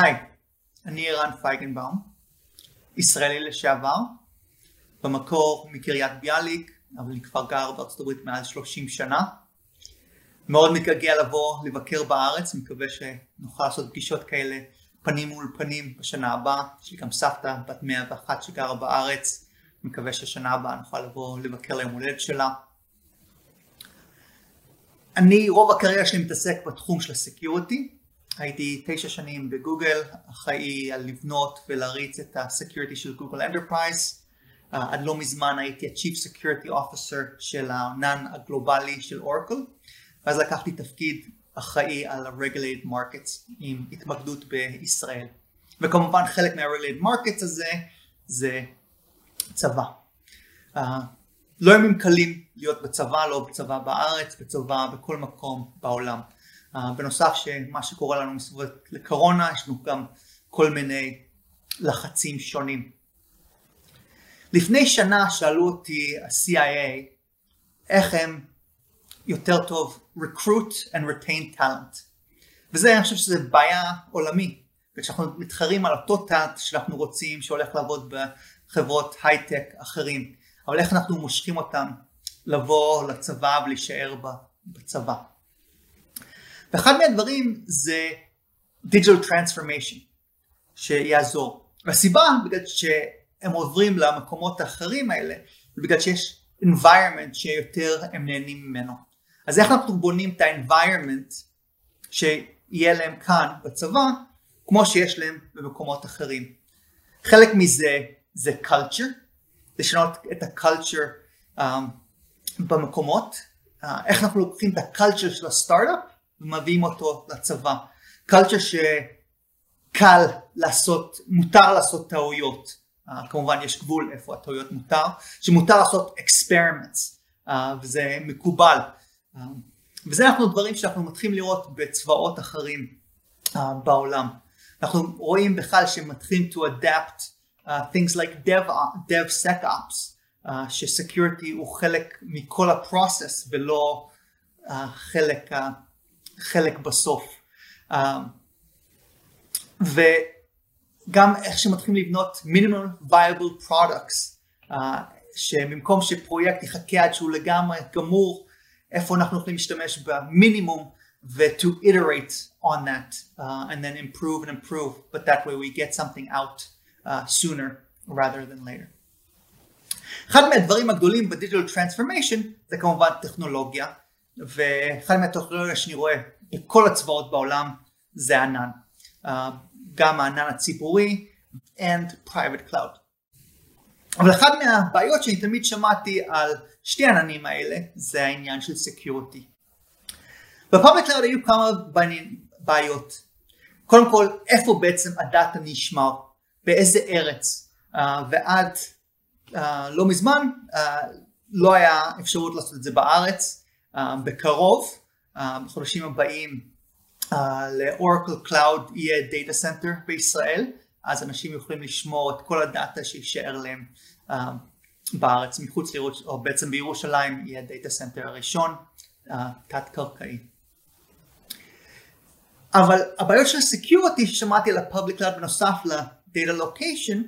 היי, אני ערן פייגנבאום, ישראלי לשעבר, במקור מקריית ביאליק, אבל אני כבר גר בארצות הברית מעל 30 שנה. מאוד מתגעגע לבוא לבקר בארץ, מקווה שנוכל לעשות פגישות כאלה פנים מול פנים בשנה הבאה. יש לי גם סבתא בת 101 שגרה בארץ, מקווה ששנה הבאה נוכל לבוא לבקר ליום הולדת שלה. אני רוב הקריירה שלי מתעסק בתחום של ה security, הייתי תשע שנים בגוגל, אחראי על לבנות ולהריץ את ה security של גוגל Enterprise. Uh, עד לא מזמן הייתי ה-Chief Security Officer של הענן הגלובלי של אורקל, ואז לקחתי תפקיד אחראי על ה-Regulated Markets עם התמקדות בישראל. וכמובן חלק מה-Regulated Markets הזה זה צבא. Uh, לא ימים קלים להיות בצבא, לא בצבא בארץ, בצבא בכל מקום בעולם. Uh, בנוסף שמה שקורה לנו מסביב לקורונה, יש לנו גם כל מיני לחצים שונים. לפני שנה שאלו אותי ה-CIA איך הם יותר טוב recruit and retain talent. וזה אני חושב שזה בעיה עולמי. וכשאנחנו מתחרים על אותו טאנט שאנחנו רוצים שהולך לעבוד בחברות הייטק אחרים, אבל איך אנחנו מושכים אותם לבוא לצבא ולהישאר בצבא. ואחד מהדברים זה digital transformation שיעזור. והסיבה בגלל שהם עוברים למקומות האחרים האלה זה בגלל שיש environment שיותר הם נהנים ממנו. אז איך אנחנו בונים את ה-environment שיהיה להם כאן בצבא כמו שיש להם במקומות אחרים. חלק מזה זה culture, לשנות את ה-culture um, במקומות, uh, איך אנחנו לוקחים את ה-culture של הסטארט-אפ ומביאים אותו לצבא. culture שקל לעשות, מותר לעשות טעויות, uh, כמובן יש גבול איפה הטעויות מותר, שמותר לעשות experiments uh, וזה מקובל. Uh, וזה אנחנו דברים שאנחנו מתחילים לראות בצבאות אחרים uh, בעולם. אנחנו רואים בכלל שמתחילים to adapt uh, things like dev, DevSecOps, uh, שסקיורטי הוא חלק מכל הפרוסס ולא uh, חלק, uh, חלק בסוף. Uh, וגם איך שמתחילים לבנות viable products, uh, שבמקום שפרויקט יחכה עד שהוא לגמרי גמור, איפה אנחנו יכולים להשתמש במינימום ו-to iterate on that uh, and then improve and improve, but that way we get something out uh, sooner rather than later. אחד מהדברים הגדולים בדיגיטל טרנספורמיישן זה כמובן טכנולוגיה ואחד מהטכנולוגיה שאני רואה בכל הצבאות בעולם זה ענן. Uh, גם הענן הציבורי and private cloud. אבל אחת מהבעיות שאני תמיד שמעתי על שתי העננים האלה זה העניין של security ב public cloud היו כמה בעיות. קודם כל איפה בעצם ה data נשמר? באיזה ארץ? Uh, ועד uh, לא מזמן uh, לא היה אפשרות לעשות את זה בארץ בקרוב uh, בחודשים הבאים uh, לאורקל Cloud יהיה data center בישראל אז אנשים יכולים לשמור את כל ה data שישאר להם uh, בארץ מחוץ לירושלים או בעצם בירושלים יהיה data center הראשון uh, תת קרקעי אבל הבעיות של ה security ששמעתי על ה-public cloud בנוסף ל-data location,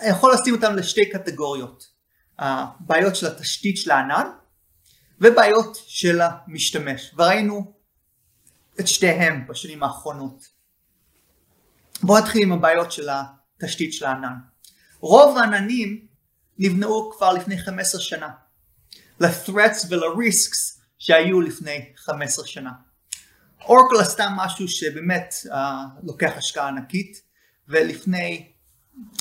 אני יכול לשים אותם לשתי קטגוריות, בעיות של התשתית של הענן ובעיות של המשתמש, וראינו את שתיהם בשנים האחרונות. בואו נתחיל עם הבעיות של התשתית של הענן. רוב העננים נבנאו כבר לפני 15 שנה, ל-threats ול-risks שהיו לפני 15 שנה. אורקל עשתה משהו שבאמת uh, לוקח השקעה ענקית ולפני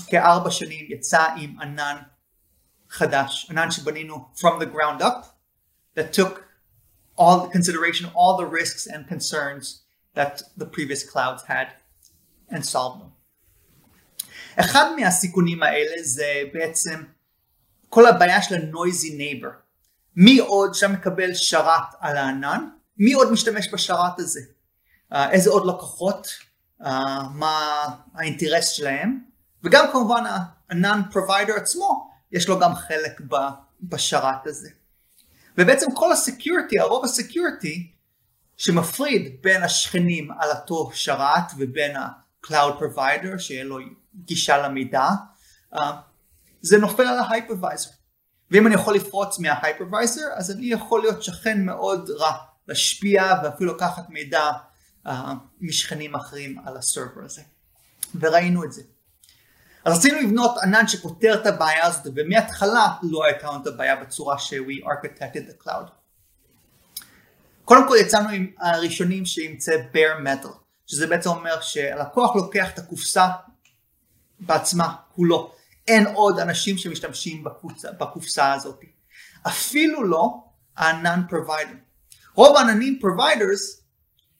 כארבע שנים יצא עם ענן חדש, ענן שבנינו from the ground up that took all the consideration, all the risks and concerns that the previous clouds had and solved them. אחד מהסיכונים האלה זה בעצם כל הבעיה של ה-noisy neighbor. מי עוד שם מקבל שרת על הענן מי עוד משתמש בשרת הזה? Uh, איזה עוד לקוחות? Uh, מה האינטרס שלהם? וגם כמובן ה-non provider עצמו, יש לו גם חלק בשרת הזה. ובעצם כל הסקיורטי, הרוב הסקיורטי, שמפריד בין השכנים על אותו שרת ובין ה-Cloud Provider שיהיה לו גישה למידע, uh, זה נופל על ההייפרוויזר. ואם אני יכול לפרוץ מההייפרוויזר אז אני יכול להיות שכן מאוד רע, להשפיע ואפילו לקחת מידע uh, משכנים אחרים על הסרבר הזה. וראינו את זה. אז רצינו לבנות ענן שפותר את הבעיה הזאת ומההתחלה לא הייתה לנו את הבעיה בצורה ש-we architected the cloud. קודם כל יצאנו עם הראשונים שימצא bare metal, שזה בעצם אומר שהלקוח לוקח את הקופסה בעצמה, כולו. אין עוד אנשים שמשתמשים בקופסה, בקופסה הזאת. אפילו לא הענן provider. רוב העננים providers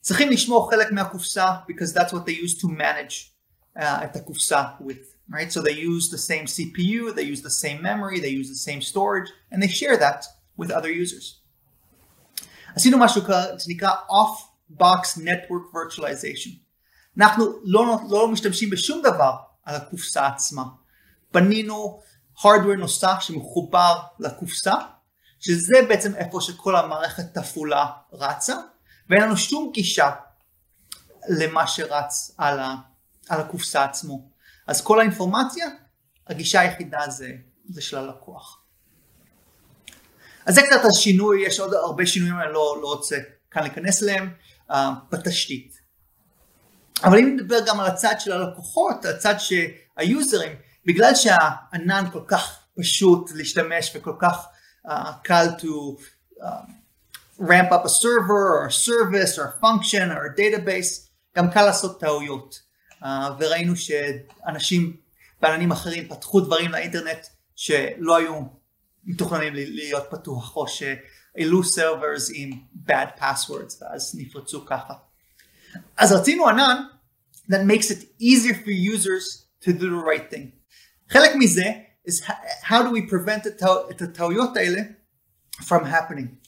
צריכים לשמור חלק מהקופסה because that's what they use to manage uh, את הקופסה with. Right? So they use the same CPU, they use the same memory, they use the same storage, and they share that with other users. עשינו משהו שנקרא Off-Box Network Virtualization. אנחנו לא, לא משתמשים בשום דבר על הקופסה עצמה. בנינו hardware נוסף שמחובר לקופסה, שזה בעצם איפה שכל המערכת תפעולה רצה, ואין לנו שום גישה למה שרץ על, ה, על הקופסה עצמו. אז כל האינפורמציה, הגישה היחידה זה, זה של הלקוח. אז זה קצת השינוי, יש עוד הרבה שינויים אני לא, לא רוצה כאן להיכנס אליהם uh, בתשתית. אבל אם נדבר גם על הצד של הלקוחות, הצד שהיוזרים, בגלל שהענן כל כך פשוט להשתמש וכל כך uh, קל to uh, ramp up a server or a service or a function or a database, גם קל לעשות טעויות. Uh, וראינו שאנשים בעננים אחרים פתחו דברים לאינטרנט שלא היו מתוכננים להיות פתוח, או שהעלו סרברס עם bad passwords ואז נפרצו ככה. אז רצינו ענן that makes it easier for users to do the right thing. חלק מזה is how do we prevent את הטעויות האלה from happening.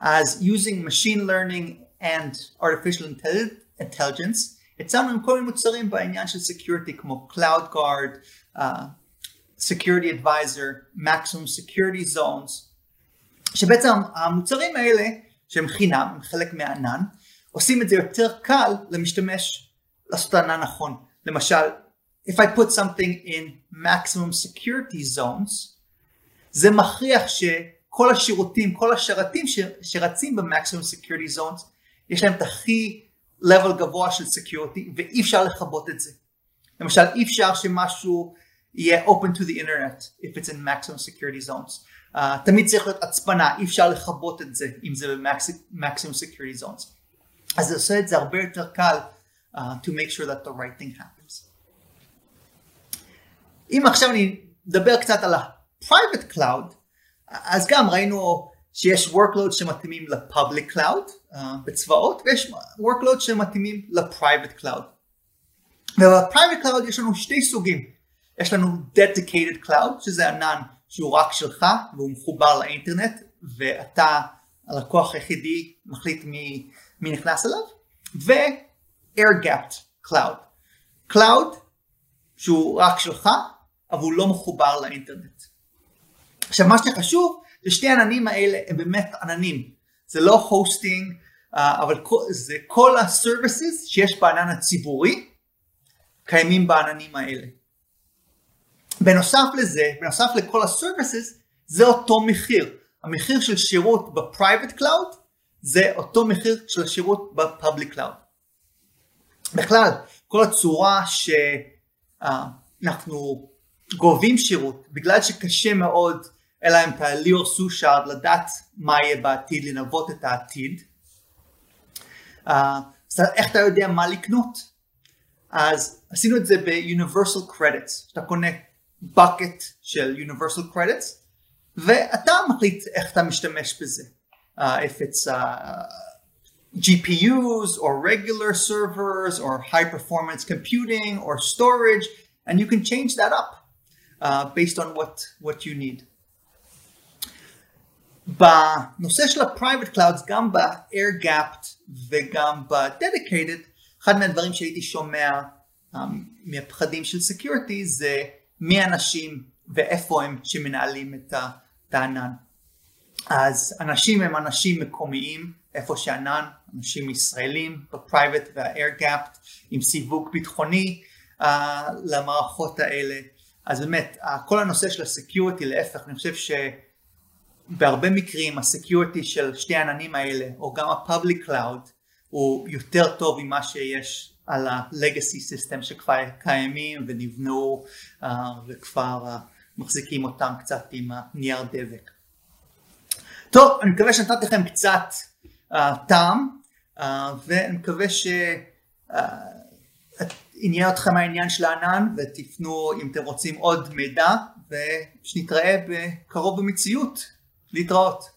as using machine learning and artificial intelligence, יצאנו עם כל מיני מוצרים בעניין של security כמו Cloud Guard, uh, Security Advisor, Maximum Security Zones, שבעצם המוצרים האלה שהם חינם, הם חלק מהענן, עושים את זה יותר קל למשתמש לעשות את הענן נכון. למשל, if I put something in maximum security zones, זה מכריח שכל השירותים, כל השרתים ש, שרצים ב-maximum security zones, יש להם את הכי level גבוה של security ואי אפשר לכבות את זה. למשל, אי אפשר שמשהו יהיה open to the internet if it's in maximum security zones. Uh, תמיד צריך להיות הצפנה, אי אפשר לכבות את זה אם זה ב-maximum security zones. אז זה עושה את זה הרבה יותר קל uh, to make sure that the right thing happens. אם עכשיו אני אדבר קצת על ה-private cloud, אז גם ראינו שיש workloads שמתאימים ל-public cloud uh, בצבאות, ויש workloads שמתאימים ל-private cloud. וב-private cloud יש לנו שתי סוגים. יש לנו dedicated cloud שזה ענן שהוא רק שלך והוא מחובר לאינטרנט ואתה הלקוח היחידי מחליט מי, מי נכנס אליו ו-air gapped cloud. cloud שהוא רק שלך אבל הוא לא מחובר לאינטרנט. עכשיו מה שחשוב זה שתי העננים האלה הם באמת עננים זה לא הוסטינג uh, אבל זה כל ה-services שיש בענן הציבורי קיימים בעננים האלה. בנוסף לזה, בנוסף לכל ה-services, זה אותו מחיר. המחיר של שירות ב-private cloud זה אותו מחיר של השירות ב-public cloud. בכלל, כל הצורה שאנחנו גובים שירות, בגלל שקשה מאוד, אלא אם אתה ליאור סושארד לדעת מה יהיה בעתיד, לנבות את העתיד, אז איך אתה יודע מה לקנות? אז עשינו את זה ב-Universal Credits, שאתה קונה bucket של universal credits ואתה מחליט איך אתה משתמש בזה. Uh, if it's uh, GPUs or regular servers or high performance computing or storage and you can change that up uh, based on what, what you need. בנושא של ה-private clouds, גם ב-air gapped וגם ב-dedicated, אחד מהדברים שהייתי שומע um, מהפחדים של security זה מי האנשים ואיפה הם שמנהלים את הענן. אז אנשים הם אנשים מקומיים, איפה שענן, אנשים ישראלים בפרייבט וה-air gapped עם סיווג ביטחוני uh, למערכות האלה. אז באמת, כל הנושא של ה security, להפך, אני חושב שבהרבה מקרים ה security של שתי העננים האלה, או גם ה-public cloud, הוא יותר טוב ממה שיש על ה-legacy system שכבר קיימים ונבנו uh, וכבר uh, מחזיקים אותם קצת עם הנייר דבק. טוב, אני מקווה שנתתי לכם קצת uh, טעם, uh, ואני מקווה שעניין uh, אתכם העניין של הענן, ותפנו אם אתם רוצים עוד מידע, ושנתראה בקרוב במציאות. להתראות.